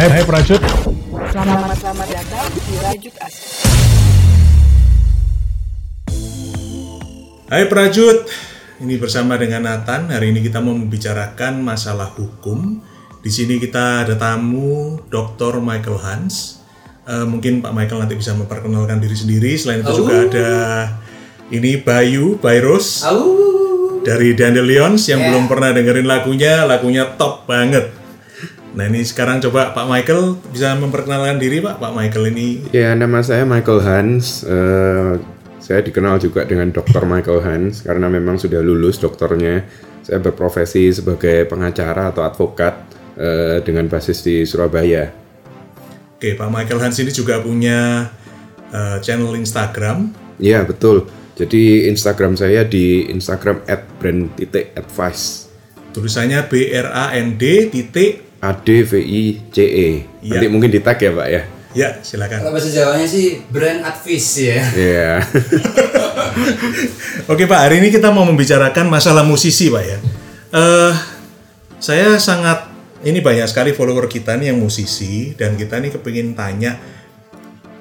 Hai, hai Prajut. Selamat selamat datang di Asik. Hai Prajut, ini bersama dengan Nathan. Hari ini kita mau membicarakan masalah hukum. Di sini kita ada tamu Dr. Michael Hans. Eh, mungkin Pak Michael nanti bisa memperkenalkan diri sendiri. Selain itu juga ada ini Bayu, Bayrus dari Dandelions yang belum pernah dengerin lagunya. Lagunya top banget. Nah ini sekarang coba Pak Michael bisa memperkenalkan diri Pak. Pak Michael ini Ya, nama saya Michael Hans. Eh, saya dikenal juga dengan Dr. Michael Hans karena memang sudah lulus dokternya. Saya berprofesi sebagai pengacara atau advokat eh, dengan basis di Surabaya. Oke, Pak Michael Hans ini juga punya eh, channel Instagram. Iya, betul. Jadi Instagram saya di Instagram @brand.advice. Tulisannya B R A N D titik. A D V I C E. Iya. Nanti mungkin di tag ya, Pak ya. Ya, silakan. Kalau bahasa Jawanya sih brand advice ya. Iya. Oke, Pak. Hari ini kita mau membicarakan masalah musisi, Pak ya. Eh, saya sangat ini banyak sekali follower kita nih yang musisi dan kita nih kepingin tanya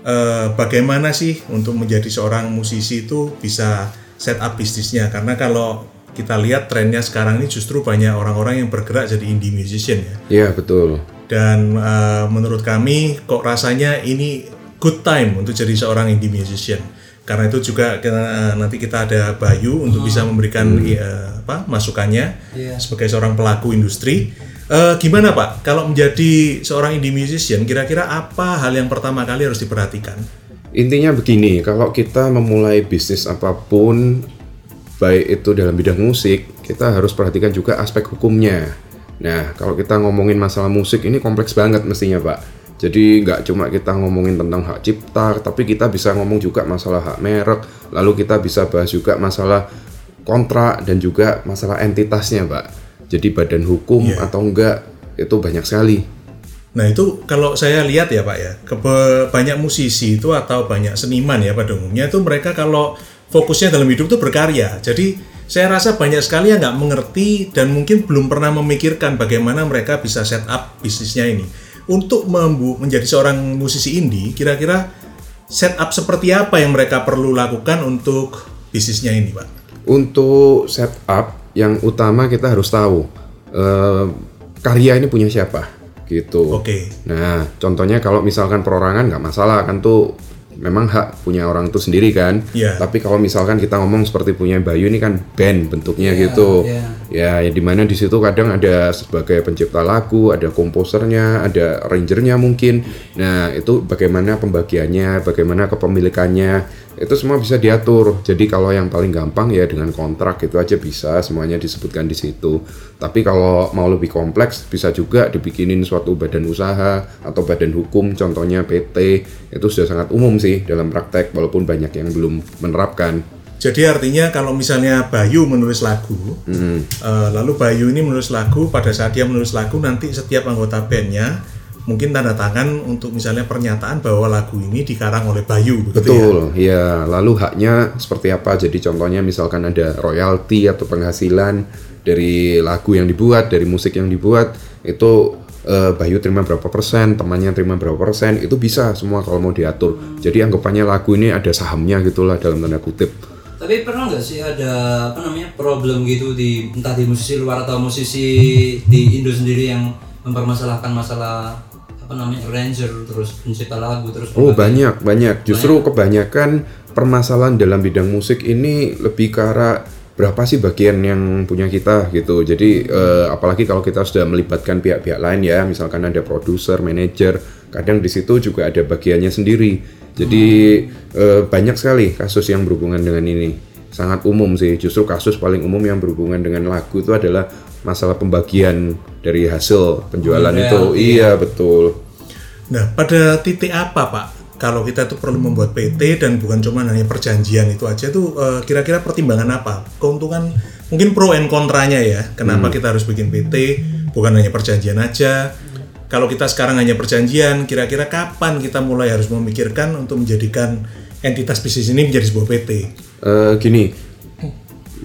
eh, bagaimana sih untuk menjadi seorang musisi itu bisa set up bisnisnya karena kalau kita lihat trennya sekarang ini justru banyak orang-orang yang bergerak jadi indie musician ya. Iya, betul. dan uh, menurut kami kok rasanya ini good time untuk jadi seorang indie musician karena itu juga kita- nanti kita ada Bayu untuk bisa memberikan eh, apa masukannya Iya. sebagai seorang pelaku industri Eh, gimana Pak kalau menjadi seorang indie musician kira-kira apa hal yang pertama kali harus diperhatikan Intinya begini, kalau kita memulai bisnis apa pun, baik itu dalam bidang musik, kita harus perhatikan juga aspek hukumnya. Nah, kalau kita ngomongin masalah musik ini kompleks banget mestinya, Pak. Jadi nggak cuma kita ngomongin tentang hak cipta, tapi kita bisa ngomong juga masalah hak merek, lalu kita bisa bahas juga masalah kontrak dan juga masalah entitasnya, Pak. Jadi badan hukum Iya. atau enggak itu banyak sekali. Nah itu kalau saya lihat ya Pak ya, banyak musisi itu atau banyak seniman ya pada umumnya itu mereka kalau fokusnya dalam hidup itu berkarya. Jadi saya rasa banyak sekali yang nggak mengerti dan mungkin belum pernah memikirkan bagaimana mereka bisa set up bisnisnya ini. Untuk membu- menjadi seorang musisi indie, kira-kira setup seperti apa yang mereka perlu lakukan untuk bisnisnya ini Pak? Untuk setup yang utama kita harus tahu eh, karya ini punya siapa gitu. Oke. Nah contohnya kalau misalkan perorangan nggak masalah kan tuh memang hak punya orang itu sendiri kan. Iya. Tapi kalau misalkan kita ngomong seperti punya Bayu ini kan band bentuknya Iya, gitu. iya. Ya, ya di mana di situ kadang ada sebagai pencipta lagu, ada komposernya, ada arrangernya mungkin. Nah itu bagaimana pembagiannya, bagaimana kepemilikannya, itu semua bisa diatur. Jadi kalau yang paling gampang ya dengan kontrak itu aja bisa semuanya disebutkan di situ. Tapi kalau mau lebih kompleks bisa juga dibikinin suatu badan usaha atau badan hukum, contohnya PT itu sudah sangat umum sih dalam praktek walaupun banyak yang belum menerapkan. Jadi artinya kalau misalnya Bayu menulis lagu, eh, lalu Bayu ini menulis lagu, pada saat dia menulis lagu nanti setiap anggota bandnya mungkin tanda tangan untuk misalnya pernyataan bahwa lagu ini dikarang oleh Bayu, begitu ya? Betul, ya. Lalu haknya seperti apa? Jadi contohnya misalkan ada royalti atau penghasilan dari lagu yang dibuat, dari musik yang dibuat, itu eh, Bayu terima berapa persen, temannya terima berapa persen, itu bisa semua kalau mau diatur. Jadi anggapannya lagu ini ada sahamnya gitulah dalam tanda kutip. Tapi pernah nggak sih ada apa namanya problem gitu di entah di musisi luar atau musisi di Indo sendiri yang mempermasalahkan masalah apa namanya arranger terus pencipta lagu terus Oh banyak banyak. Justru kebanyakan permasalahan dalam bidang musik ini lebih ke arah berapa sih bagian yang punya kita gitu. Jadi eh, apalagi kalau kita sudah melibatkan pihak-pihak lain ya, misalkan ada produser, manajer, kadang di situ juga ada bagiannya sendiri. Jadi eh, banyak sekali kasus yang berhubungan dengan ini. Sangat umum sih. Justru kasus paling umum yang berhubungan dengan lagu itu adalah masalah pembagian dari hasil penjualan itu. Royalti. Iya betul. Nah, pada titik apa Pak? Kalau kita tuh perlu membuat PT dan bukan cuma hanya perjanjian itu aja tuh eh, kira-kira pertimbangan apa? Keuntungan mungkin pro and kontranya ya. Kenapa kita harus bikin PT? Bukan hanya perjanjian aja. Kalau kita sekarang hanya perjanjian, kira-kira kapan kita mulai harus memikirkan untuk menjadikan entitas bisnis ini menjadi sebuah PT? Eh, gini,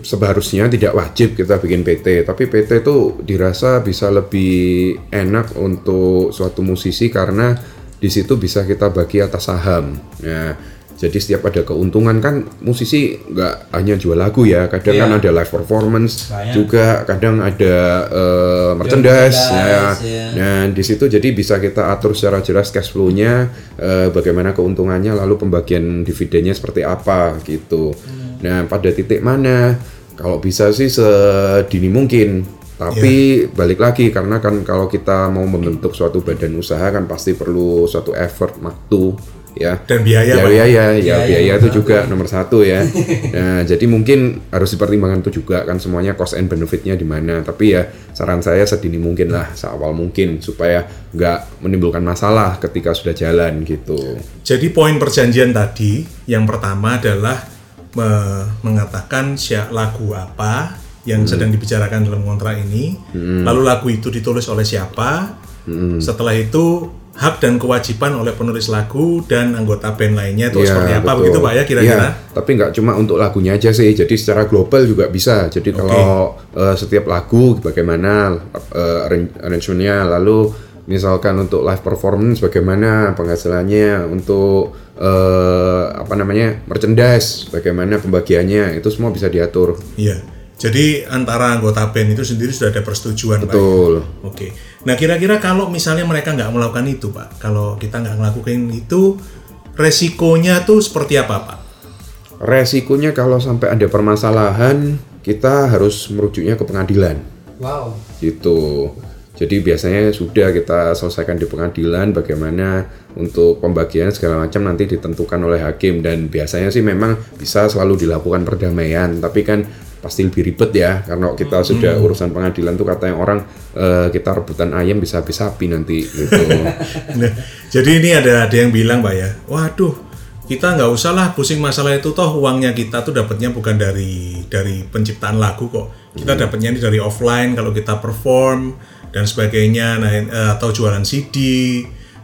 seharusnya tidak wajib kita bikin PT, tapi PT itu dirasa bisa lebih enak untuk suatu musisi karena di situ bisa kita bagi atas saham. Nah, jadi setiap ada keuntungan kan musisi nggak hanya jual lagu ya, kadang kan Iya. ada live performance Banyak. juga, kadang ada eh, merchandise, ya. ya. Nah, di situ jadi bisa kita atur secara jelas cash flow-nya, eh, bagaimana keuntungannya, lalu pembagian dividennya seperti apa gitu. Nah, pada titik mana kalau bisa sih sedini mungkin. Tapi balik lagi karena kan kalau kita mau membentuk suatu badan usaha kan pasti perlu suatu effort waktu ya. Dan biaya, ya, biaya, ya Biaya biaya itu satu. juga nomor satu ya. nah, jadi mungkin harus dipertimbangkan itu juga kan semuanya cost and benefitnya di mana. Tapi ya saran saya sedini mungkin lah, seawal mungkin supaya nggak menimbulkan masalah ketika sudah jalan gitu. Jadi poin perjanjian tadi yang pertama adalah me- mengatakan lagu apa yang sedang dibicarakan dalam kontrak ini, lalu lagu itu ditulis oleh siapa, setelah itu hak dan kewajiban oleh penulis lagu dan anggota band lainnya itu Iya, seperti apa betul. begitu pak ya kira-kira? Iya, tapi nggak cuma untuk lagunya aja sih. Jadi secara global juga bisa. Jadi kalau eh, setiap lagu bagaimana arrange- arrangementnya, lalu misalkan untuk live performance bagaimana penghasilannya, untuk eh, apa namanya merchandise bagaimana pembagiannya, itu semua bisa diatur. Iya. Jadi antara anggota band itu sendiri sudah ada persetujuan pak. ya? Betul. Oke. Nah kira-kira kalau misalnya mereka nggak melakukan itu pak, kalau kita nggak ngelakuin itu, resikonya tuh seperti apa pak? Resikonya kalau sampai ada permasalahan, kita harus merujuknya ke pengadilan. Wow. gitu. Jadi biasanya sudah kita selesaikan di pengadilan bagaimana untuk pembagian segala macam nanti ditentukan oleh hakim. Dan biasanya sih memang bisa selalu dilakukan perdamaian. Tapi kan pasti lebih ribet ya karena kita sudah urusan pengadilan tuh katanya orang eh, kita rebutan ayam bisa habis sapi nanti gitu. Nah, jadi ini ada ada yang bilang pak ya, waduh kita nggak usah lah pusing masalah itu toh uangnya kita tuh dapatnya bukan dari dari penciptaan lagu kok, kita dapatnya ini dari offline kalau kita perform dan sebagainya, nah eh, atau jualan CD,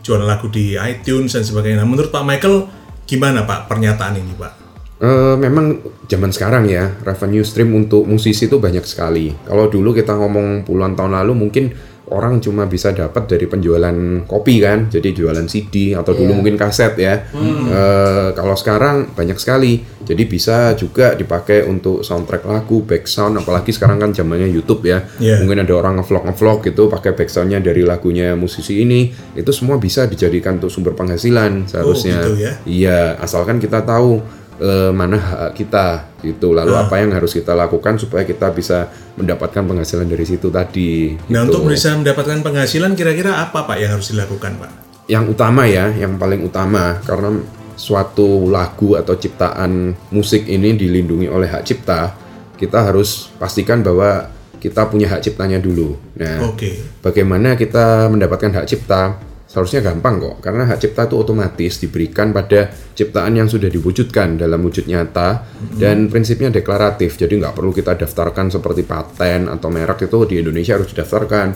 jualan lagu di iTunes dan sebagainya. Nah, menurut Pak Michael gimana pak pernyataan ini pak? Eh, memang zaman sekarang ya revenue stream untuk musisi itu banyak sekali. Kalau dulu kita ngomong puluhan tahun lalu mungkin orang cuma bisa dapat dari penjualan kopi kan, jadi jualan CD atau dulu mungkin kaset ya. Eh, kalau sekarang banyak sekali, jadi bisa juga dipakai untuk soundtrack lagu, back sound, apalagi sekarang kan zamannya YouTube ya. Iya. Mungkin ada orang ngevlog ngevlog gitu pakai back soundnya dari lagunya musisi ini, itu semua bisa dijadikan untuk sumber penghasilan seharusnya. gitu ya. Iya, asalkan kita tahu eh, mana hak kita gitu. Lalu Ah. apa yang harus kita lakukan supaya kita bisa mendapatkan penghasilan dari situ tadi. Nah gitu. untuk bisa mendapatkan penghasilan kira-kira apa pak yang harus dilakukan pak? yang utama ya, yang paling utama karena suatu lagu atau ciptaan musik ini dilindungi oleh hak cipta, kita harus pastikan bahwa kita punya hak ciptanya dulu. Nah, Oke. bagaimana kita mendapatkan hak cipta? Seharusnya gampang kok, karena hak cipta itu otomatis diberikan pada ciptaan yang sudah diwujudkan dalam wujud nyata dan prinsipnya deklaratif. Jadi nggak perlu kita daftarkan seperti paten atau merek itu di Indonesia harus didaftarkan.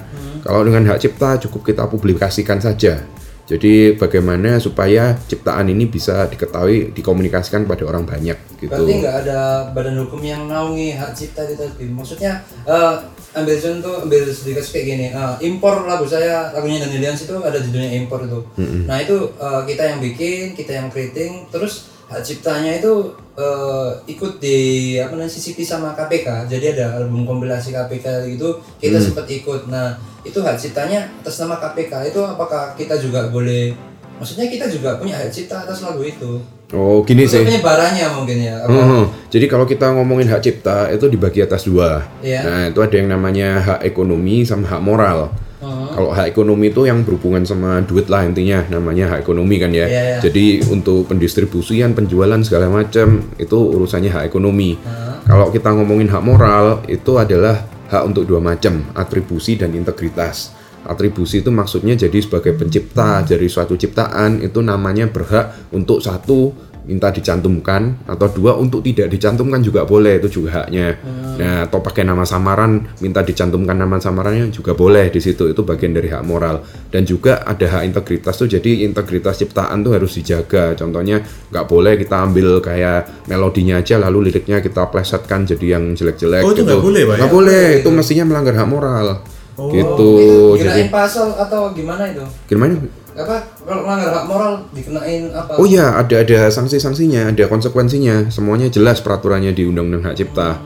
Kalau dengan hak cipta cukup kita publikasikan saja. Jadi bagaimana supaya ciptaan ini bisa diketahui, dikomunikasikan pada orang banyak gitu. Berarti nggak ada badan hukum yang naungi hak cipta itu tadi. Maksudnya eh, ambil contoh, ambil sedikit kayak gini. eh, impor lagu saya, lagunya Danilians itu ada judulnya impor itu. Nah itu eh, kita yang bikin, kita yang creating, terus hak ciptanya itu eh, ikut di apa namanya CCP sama KPK. Jadi ada album kompilasi KPK gitu, kita sempat ikut. Nah itu hak ciptanya atas nama KPK itu apakah kita juga boleh? Maksudnya kita juga punya hak cipta atas lagu itu. Oh gini sih. penyebarannya mungkin ya. apa? Hmm, jadi kalau kita ngomongin hak cipta itu dibagi atas dua. Iya. Nah itu ada yang namanya hak ekonomi sama hak moral. Hmm. Kalau hak ekonomi itu yang berhubungan sama duit lah intinya namanya hak ekonomi kan ya. Iya, iya. Jadi untuk pendistribusian, penjualan segala macam itu urusannya hak ekonomi. Kalau kita ngomongin hak moral itu adalah hak untuk dua macam, atribusi dan integritas. Atribusi itu maksudnya jadi sebagai pencipta dari suatu ciptaan itu namanya berhak untuk satu minta dicantumkan atau dua untuk tidak dicantumkan juga boleh itu juga haknya. Nah, atau pakai nama samaran minta dicantumkan nama samarannya juga boleh di situ itu bagian dari hak moral dan juga ada hak integritas tuh jadi integritas ciptaan tuh harus dijaga. Contohnya nggak boleh kita ambil kayak melodinya aja lalu liriknya kita plesetkan jadi yang jelek-jelek Oh, itu gitu. nggak boleh, Pak, ya? Nggak boleh, itu mestinya melanggar hak moral. Oh, gitu. Dikenain Jadi pasal atau gimana itu? gimana? Apa kalau melanggar hak moral dikenain apa? Oh iya, ada ada sanksi-sanksinya, ada konsekuensinya. Semuanya jelas peraturannya di Undang-Undang Hak Cipta.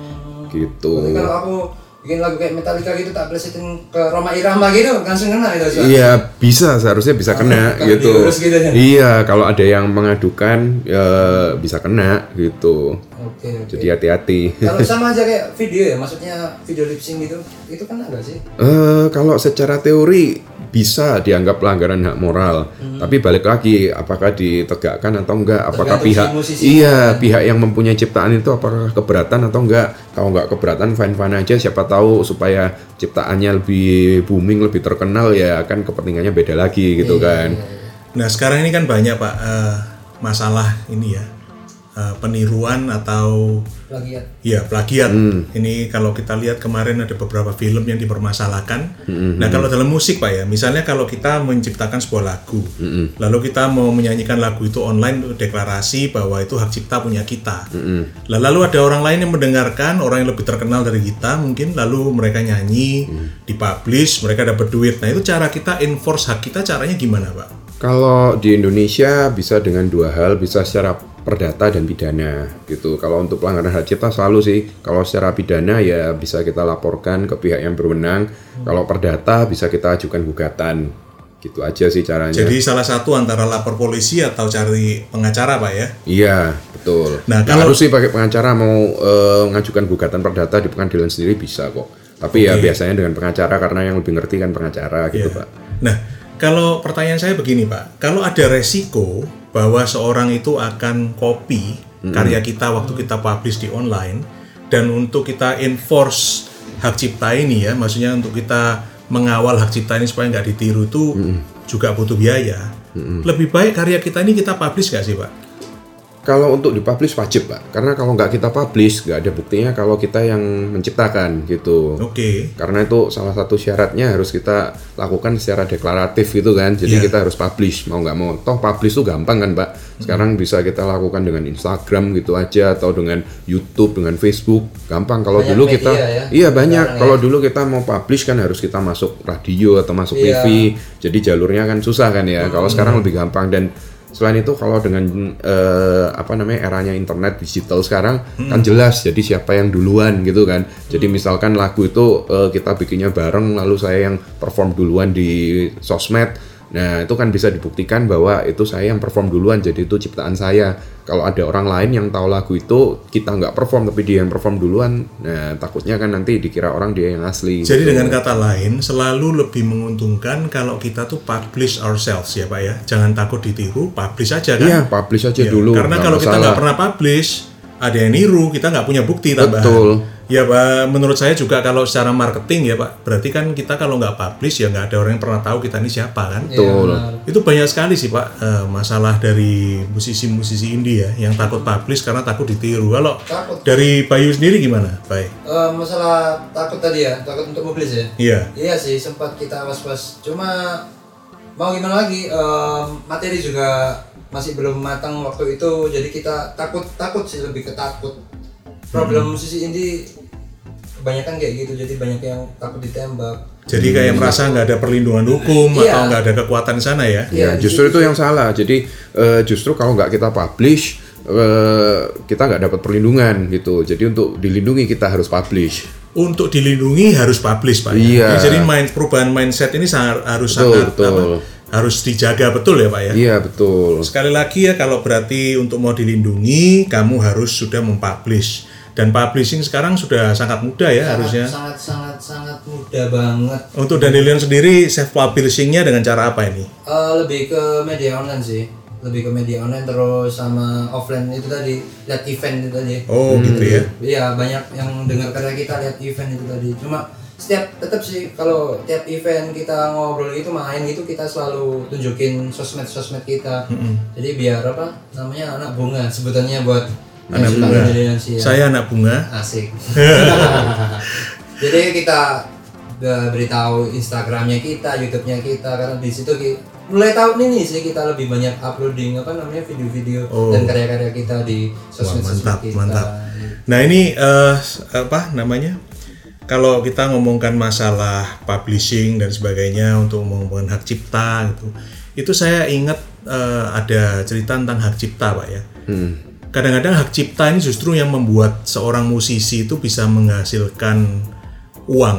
Gitu. Berarti kalau aku bikin lagu kayak Metallica gitu tak plesetin ke Roma Irama gitu langsung kena itu Ustaz? Iya, bisa seharusnya bisa kena kalau gitu. gitu ya? Iya, kalau ada yang mengadukan ya bisa kena gitu. Oke. oke. Jadi hati-hati. Kalau sama aja kayak video ya, maksudnya video lip sync gitu, itu kan ada sih? Eh kalau secara teori bisa dianggap pelanggaran hak moral, tapi balik lagi apakah ditegakkan atau enggak? Apakah Tergantung pihak musisinya. iya pihak yang mempunyai ciptaan itu apakah keberatan atau enggak? Kalau enggak keberatan fine fine aja. Siapa tahu supaya ciptaannya lebih booming, lebih terkenal ya kan kepentingannya beda lagi gitu kan. Nah sekarang ini kan banyak pak eh, masalah ini ya eh, peniruan atau Plagiat. ya plagiat. Ini kalau kita lihat kemarin ada beberapa film yang dipermasalahkan. Nah kalau dalam musik pak ya, misalnya kalau kita menciptakan sebuah lagu, lalu kita mau menyanyikan lagu itu online deklarasi bahwa itu hak cipta punya kita. Lah, lalu ada orang lain yang mendengarkan, orang yang lebih terkenal dari kita mungkin, lalu mereka nyanyi, dipublish, mereka dapat duit. Nah itu cara kita enforce hak kita caranya gimana pak? Kalau di Indonesia bisa dengan dua hal, bisa secara perdata dan pidana gitu. Kalau untuk pelanggaran hak cipta selalu sih, kalau secara pidana ya bisa kita laporkan ke pihak yang berwenang. Kalau perdata bisa kita ajukan gugatan. Gitu aja sih caranya. Jadi salah satu antara lapor polisi atau cari pengacara pak ya? Iya, betul. Nah, Nah, kalau- harus sih pakai pengacara mau eh, mengajukan gugatan perdata di pengadilan sendiri bisa kok. Tapi ya Oke. biasanya dengan pengacara karena yang lebih ngerti kan pengacara gitu, Iya. Pak. Nah, kalau pertanyaan saya begini Pak, kalau ada resiko bahwa seorang itu akan copy karya kita waktu kita publish di online dan untuk kita enforce hak cipta ini ya, maksudnya untuk kita mengawal hak cipta ini supaya nggak ditiru itu juga butuh biaya. Lebih baik karya kita ini kita publish nggak sih Pak? Kalau untuk dipublish wajib, Pak. Karena kalau nggak kita publish, nggak ada buktinya kalau kita yang menciptakan gitu. Oke. Karena itu salah satu syaratnya harus kita lakukan secara deklaratif gitu kan. Jadi Iya. kita harus publish mau nggak mau. Toh publish tuh gampang kan, Pak. Sekarang bisa kita lakukan dengan Instagram gitu aja atau dengan YouTube, dengan Facebook. Gampang. Kalau Banyak dulu media kita ya, iya banyak. sekarang Kalau dulu kita mau publish kan harus kita masuk radio atau masuk Iya. TV. Jadi jalurnya kan susah kan ya. Kalau sekarang lebih gampang dan Selain itu kalau dengan eh, apa namanya eranya internet digital sekarang kan jelas jadi siapa yang duluan gitu kan. Jadi misalkan lagu itu eh, kita bikinnya bareng lalu saya yang perform duluan di sosmed. Nah, itu kan bisa dibuktikan bahwa itu saya yang perform duluan jadi itu ciptaan saya. Kalau ada orang lain yang tahu lagu itu kita nggak perform tapi dia yang perform duluan, nah takutnya kan nanti dikira orang dia yang asli. Jadi gitu. dengan kata lain, selalu lebih menguntungkan kalau kita tuh publish ourselves ya Pak ya. Jangan takut ditiru, publish aja kan. Iya, publish aja Iya, dulu. Karena kalau kita masalah. nggak pernah publish, ada yang niru, kita nggak punya bukti tambahan. Betul. Ya Pak, menurut saya juga kalau secara marketing ya Pak, berarti kan kita kalau nggak publish ya nggak ada orang yang pernah tahu kita ini siapa kan. Betul. Itu banyak sekali sih Pak eh, masalah dari musisi-musisi indie ya yang takut publish karena takut ditiru. Kalau Takut. dari Bayu sendiri gimana, Baik? Eh, masalah takut tadi ya, takut untuk publish ya. Iya. Iya sih, sempat kita was-was. Cuma mau gimana lagi, em, materi juga masih belum matang waktu itu, jadi kita takut takut sih lebih ke takut. Problem musisi indie kebanyakan kayak gitu, jadi banyak yang takut ditembak. Jadi kayak merasa nggak ada perlindungan hukum Iya. atau nggak ada kekuatan di sana ya? Ya, Iya, justru itu yang salah. Jadi eh, justru kalau nggak kita publish, eh, kita nggak dapat perlindungan gitu. Jadi untuk dilindungi kita harus publish. Untuk dilindungi harus publish pak. ya? Iya. Jadi main perubahan mindset ini sangat, harus Betul, sangat betul. apa, harus dijaga betul ya pak ya. Iya betul. Sekali lagi ya kalau berarti untuk mau dilindungi kamu harus sudah mempublish dan publishing sekarang sudah sangat mudah ya harusnya. sangat sangat sangat mudah banget. Untuk Dandelion sendiri self publishingnya dengan cara apa ini? Eh, lebih ke media online sih, lebih ke media online terus sama offline itu tadi lihat event itu tadi. Oh gitu ya. Iya banyak yang dengar karya kita lihat event itu tadi. Cuma setiap tetap sih kalau tiap event kita ngobrol itu main gitu kita selalu tunjukin sosmed sosmed kita jadi biar apa namanya anak bunga sebutannya buat Anak suka bunga. milenial sih ya. Saya anak bunga. asik jadi kita be- beritahu Instagramnya kita YouTube-nya kita karena di situ mulai tahun ini sih kita lebih banyak uploading apa namanya video-video Oh. dan karya-karya kita di Wah, sosmed mantap, kita mantap. Nah ini eh, apa namanya? Kalau kita ngomongkan masalah publishing dan sebagainya untuk ngomongin hak cipta gitu, itu saya ingat eh, ada cerita tentang hak cipta, pak ya. Kadang-kadang hak cipta ini justru yang membuat seorang musisi itu bisa menghasilkan uang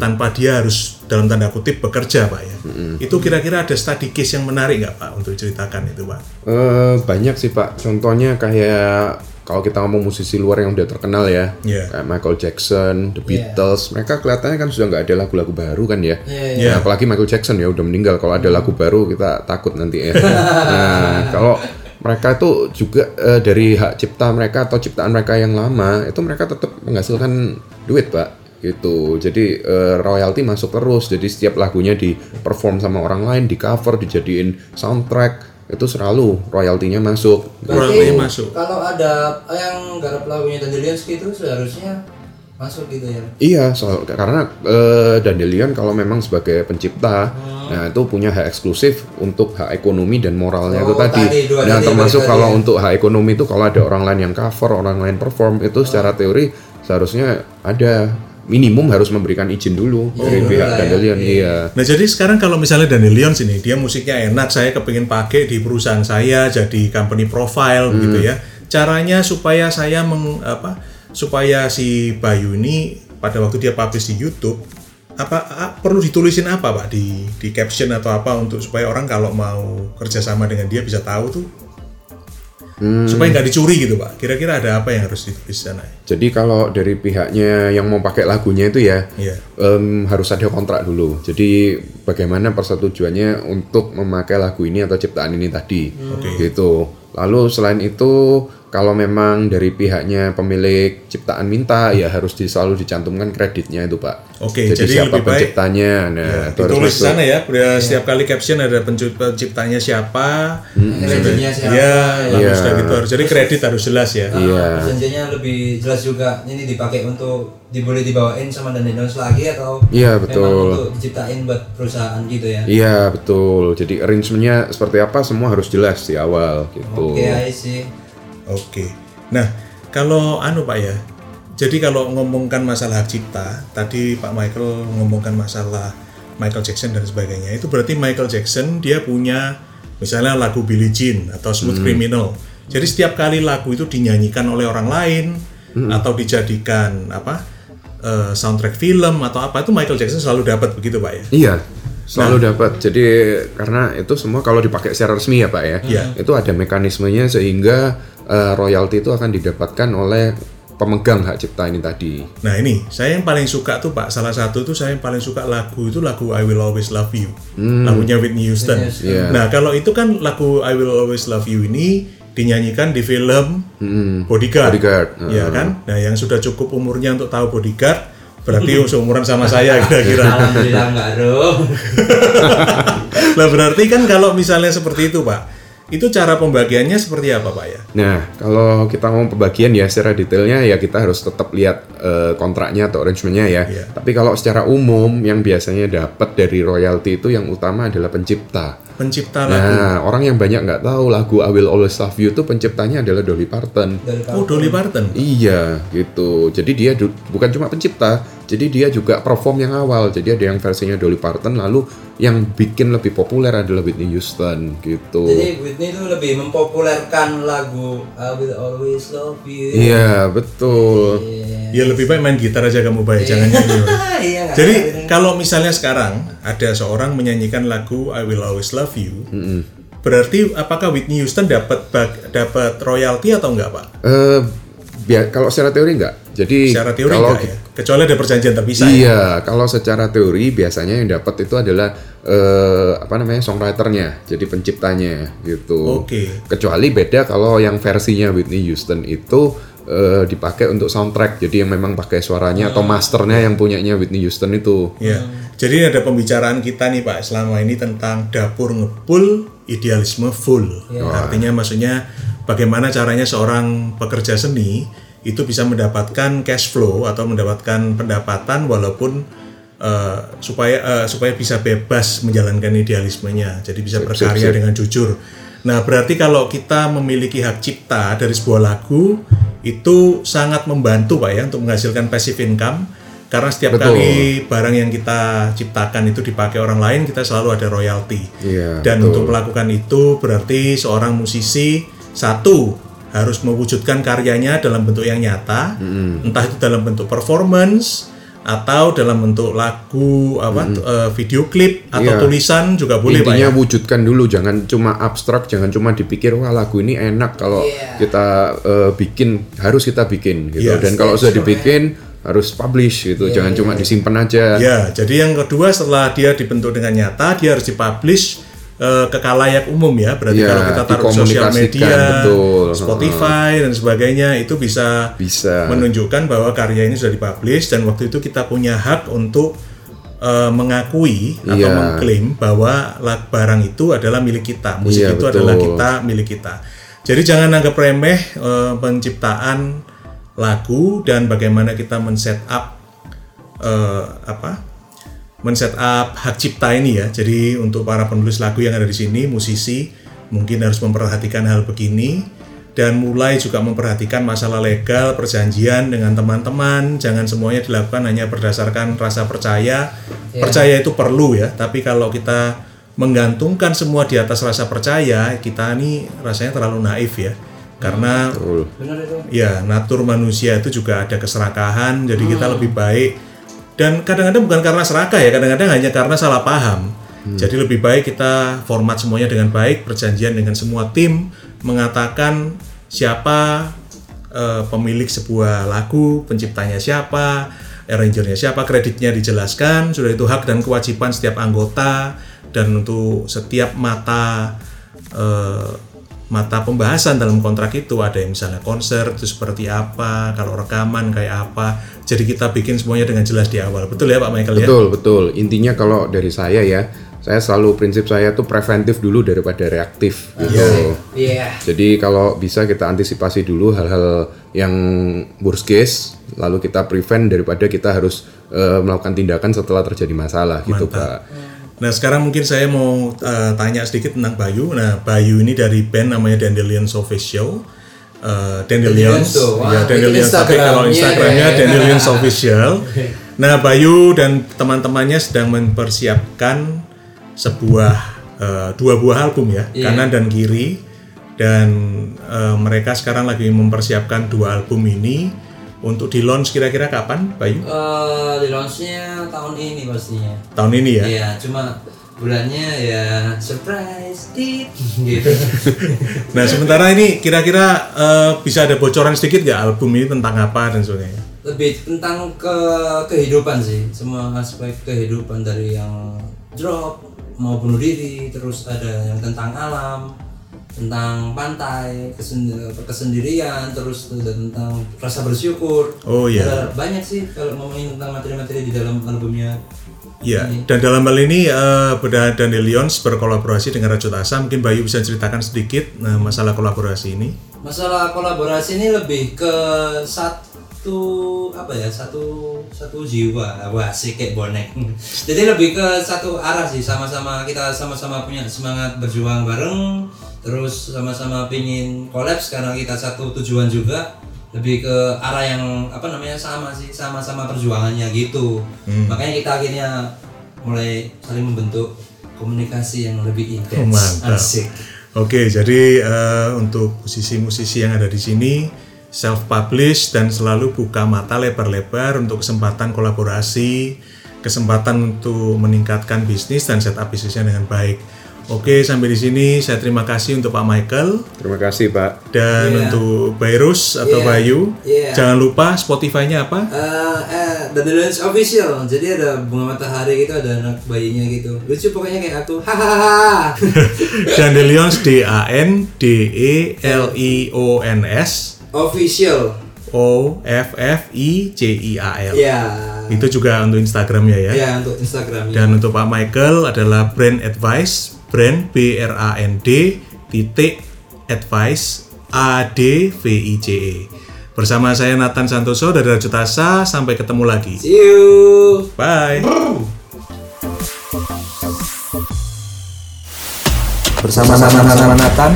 tanpa dia harus dalam tanda kutip bekerja, pak ya. Itu kira-kira ada study case yang menarik nggak pak untuk ceritakan itu, pak? Eh, banyak sih pak. Contohnya kayak kalau kita ngomong musisi luar yang udah terkenal ya, Iya. kayak Michael Jackson, The Beatles, mereka kelihatannya kan sudah nggak ada lagu-lagu baru kan ya. Iya, iya. Nah, apalagi Michael Jackson ya udah meninggal. Kalau ada lagu baru kita takut nanti ya. nah, kalau mereka itu juga eh, dari hak cipta mereka atau ciptaan mereka yang lama itu mereka tetap menghasilkan duit pak gitu. Jadi eh, royalti masuk terus. Jadi setiap lagunya di perform sama orang lain di cover dijadiin soundtrack itu selalu royaltinya masuk. Royaltinya masuk. Kalau ada yang garap lagunya Dandelions gitu seharusnya masuk gitu ya. Iya, soal karena eh, Dandelion kalau memang sebagai pencipta, nah itu punya hak eksklusif untuk hak ekonomi dan moralnya itu Oh, tadi. tadi, dua Nah, tadi termasuk kalau tadi ya. untuk hak ekonomi itu kalau ada orang lain yang cover, orang lain perform itu secara teori seharusnya ada minimum harus memberikan izin dulu dari dulu pihak ya. Dandelion. Iya. Nah jadi sekarang kalau misalnya Daniel Leon sini dia musiknya enak, saya kepingin pakai di perusahaan saya jadi company profile begitu ya. Caranya supaya saya meng, apa supaya si Bayu ini pada waktu dia publish di YouTube apa a- perlu ditulisin apa pak di di caption atau apa untuk supaya orang kalau mau kerjasama dengan dia bisa tahu tuh supaya nggak dicuri gitu pak. Kira-kira ada apa yang harus ditulis di sana? Jadi kalau dari pihaknya yang mau pakai lagunya itu ya Iya. em, harus ada kontrak dulu. Jadi bagaimana persetujuannya untuk memakai lagu ini atau ciptaan ini tadi, Oke. gitu. Lalu selain itu kalau memang dari pihaknya pemilik ciptaan minta ya harus di, selalu dicantumkan kreditnya itu pak. Oke, jadi, jadi siapa lebih baik- penciptanya, nah Ya, itu harus masuk. sana ya. Ber- Setiap kali caption ada penciptanya siapa, Manajernya siapa? Iya, lalu Iya. sudah gitu harus. Jadi kredit harus jelas ya. Iya. Perjanjiannya lebih jelas juga ini dipakai untuk diboleh dibawain sama Dandelions lagi atau Iya, memang betul. untuk diciptain buat perusahaan gitu ya. Iya betul. Jadi arrangementnya seperti apa semua harus jelas di awal gitu. Oke, I see. Oke. Nah, kalau anu Pak ya. Jadi kalau ngomongkan masalah hak cipta, tadi Pak Michael ngomongkan masalah Michael Jackson dan sebagainya. Itu berarti Michael Jackson dia punya misalnya lagu Billie Jean atau Smooth Criminal. Jadi setiap kali lagu itu dinyanyikan oleh orang lain atau dijadikan apa eh, soundtrack film atau apa itu Michael Jackson selalu dapat begitu Pak ya. Iya, selalu dapat. Jadi karena itu semua kalau dipakai secara resmi ya pak ya, Iya. itu ada mekanismenya sehingga eh, royalti itu akan didapatkan oleh pemegang hak cipta ini tadi. Nah ini saya yang paling suka tuh pak salah satu tuh saya yang paling suka lagu itu lagu I Will Always Love You lagunya Whitney Houston. Whitney Houston. Iya. Nah kalau itu kan lagu I Will Always Love You ini dinyanyikan di film Bodyguard, Bodyguard, ya kan? Nah yang sudah cukup umurnya untuk tahu Bodyguard berarti seumuran sama saya kira-kira. Alhamdulillah enggak, Bro. Nah berarti kan kalau misalnya seperti itu pak, itu cara pembagiannya seperti apa pak ya? Nah, kalau kita ngomong pembagian ya secara detailnya ya kita harus tetap lihat eh, kontraknya atau arrangementnya ya. Iya. Tapi kalau secara umum yang biasanya dapat dari royalti itu yang utama adalah pencipta. Pencipta lagu. Nah, orang yang banyak nggak tahu lagu I Will Always Love You itu penciptanya adalah Dolly Parton. Oh Dolly Parton. Iya, gitu. Jadi dia bukan cuma pencipta, jadi dia juga perform yang awal. Jadi ada yang versinya Dolly Parton, lalu yang bikin lebih populer adalah Whitney Houston, gitu. Jadi Whitney itu lebih mempopulerkan lagu I Will Always Love You. Iya, betul. Ya lebih baik main gitar aja kamu baik, jangan nyanyi. Pak. Iya, Jadi kalau misalnya sekarang ada seorang menyanyikan lagu I Will Always Love You, berarti apakah Whitney Houston dapat dapat royalti atau enggak pak? Eh, biar kalau secara teori enggak. Jadi Secara teori kalau enggak ya? Kecuali ada perjanjian terpisah. ya? Iya, kalau secara teori biasanya yang dapat itu adalah eh, apa namanya songwriternya, jadi penciptanya gitu. Oke. Kecuali beda kalau yang versinya Whitney Houston itu eh, dipakai untuk soundtrack. Jadi yang memang pakai suaranya atau masternya yang punyanya Whitney Houston itu. Ya, jadi ada pembicaraan kita nih Pak selama ini tentang dapur ngepul idealisme full. Artinya maksudnya bagaimana caranya seorang pekerja seni itu bisa mendapatkan cash flow atau mendapatkan pendapatan walaupun eh, supaya eh, supaya bisa bebas menjalankan idealismenya. Jadi bisa berkarya dengan jujur. Nah, berarti kalau kita memiliki hak cipta dari sebuah lagu itu sangat membantu Pak ya untuk menghasilkan passive income karena setiap Betul. kali barang yang kita ciptakan itu dipakai orang lain kita selalu ada royalti. Iya, Dan betul. untuk melakukan itu berarti seorang musisi satu harus mewujudkan karyanya dalam bentuk yang nyata, entah itu dalam bentuk performance atau dalam bentuk lagu apa eh, video klip atau Iya. tulisan juga boleh Pak Intinya ya. wujudkan dulu, jangan cuma abstrak, jangan cuma dipikir wah lagu ini enak kalau kita eh, bikin harus kita bikin gitu. Yes. Dan kalau sudah dibikin harus publish gitu, jangan cuma disimpan aja. Ya, jadi yang kedua setelah dia dibentuk dengan nyata, dia harus dipublish eh, ke kalayak umum ya. Berarti Ya, kalau kita taruh sosial media, betul. Spotify dan sebagainya itu bisa Bisa. menunjukkan bahwa karya ini sudah dipublish dan waktu itu kita punya hak untuk eh, mengakui atau Iya. mengklaim bahwa barang itu adalah milik kita, musik Iya, itu betul. adalah kita milik kita. Jadi jangan anggap remeh eh, penciptaan lagu dan bagaimana kita men-set up eh, apa? Men-set up hak cipta ini ya. Jadi untuk para penulis lagu yang ada di sini, musisi mungkin harus memperhatikan hal begini dan mulai juga memperhatikan masalah legal, perjanjian dengan teman-teman. Jangan semuanya dilakukan hanya berdasarkan rasa percaya. Percaya itu perlu ya, tapi kalau kita menggantungkan semua di atas rasa percaya, kita ini rasanya terlalu naif ya. Karena Betul. Benar itu. ya natur manusia itu juga ada keserakahan jadi kita lebih baik dan kadang-kadang bukan karena serakah ya kadang-kadang hanya karena salah paham. Jadi lebih baik kita format semuanya dengan baik perjanjian dengan semua tim mengatakan siapa eh, pemilik sebuah lagu penciptanya siapa arrangernya siapa kreditnya dijelaskan sudah itu hak dan kewajiban setiap anggota dan untuk setiap mata eh, mata pembahasan dalam kontrak itu ada yang misalnya konser itu seperti apa, kalau rekaman kayak apa. Jadi kita bikin semuanya dengan jelas di awal. Betul ya Pak Michael ya? Betul, betul. Intinya kalau dari saya ya, saya selalu prinsip saya tuh preventif dulu daripada reaktif gitu. Iya. Jadi kalau bisa kita antisipasi dulu hal-hal yang worst case, lalu kita prevent daripada kita harus eh, melakukan tindakan setelah terjadi masalah gitu, Pak. Nah sekarang mungkin saya mau eh, tanya sedikit tentang Bayu. Nah Bayu ini dari band namanya Dandelions Official. Eh, Dandelions, wah, ya Dandelions. Tapi kalau Instagramnya Instagramnya ya. Dandelions Official. Nah Bayu dan teman-temannya sedang mempersiapkan sebuah eh, dua buah album ya, Iya. kanan dan kiri. Dan eh, mereka sekarang lagi mempersiapkan dua album ini untuk di launch kira-kira kapan, Bayu? Eh, di launchnya tahun ini pastinya. Tahun ini ya? Iya, cuma bulannya ya surprise dit gitu. Nah sementara ini kira-kira eh, bisa ada bocoran sedikit nggak album ini tentang apa dan sebagainya? Lebih tentang ke kehidupan sih, semua aspek kehidupan dari yang drop mau bunuh diri, terus ada yang tentang alam, tentang pantai, kesen- kesendirian, terus ada tentang rasa bersyukur. Oh, iya. Ada banyak sih kalau ngomongin tentang materi-materi di dalam albumnya. Ya, dan dalam hal ini eh Beda dan Delions berkolaborasi dengan Rajut Asa. Mungkin Bayu bisa ceritakan sedikit nah, masalah kolaborasi ini. Masalah kolaborasi ini lebih ke satu apa ya satu satu jiwa wah sih kayak bonek jadi lebih ke satu arah sih sama-sama kita sama-sama punya semangat berjuang bareng terus sama-sama pingin kolaps karena kita satu tujuan juga lebih ke arah yang apa namanya sama sih sama-sama perjuangannya gitu. Makanya kita akhirnya mulai saling membentuk komunikasi yang lebih intens. Asik. Oke, jadi eh, untuk musisi-musisi yang ada di sini self publish dan selalu buka mata lebar-lebar untuk kesempatan kolaborasi, kesempatan untuk meningkatkan bisnis dan setup bisnisnya dengan baik. Oke, sampai di sini saya terima kasih untuk Pak Michael Terima kasih, Pak. dan Iya. untuk Bayrus atau Iya, Bayu. iya. Jangan lupa Spotify-nya apa? Eh, eh, The Dance Official. Jadi ada bunga matahari gitu, ada anak bayinya gitu. Lucu pokoknya kayak aku. Hahaha. Dandelions D A N D E L I O N S official. O F F I C I A L. Iya. Itu juga untuk Instagramnya ya. Iya untuk Instagram. Dan untuk Pak Michael adalah brand advice, brand B R A N D titik advice A D V I C E. Bersama saya Nathan Santoso dari Rajo Tasa, sampai ketemu lagi. See you. Bye. Bersama-sama Nathan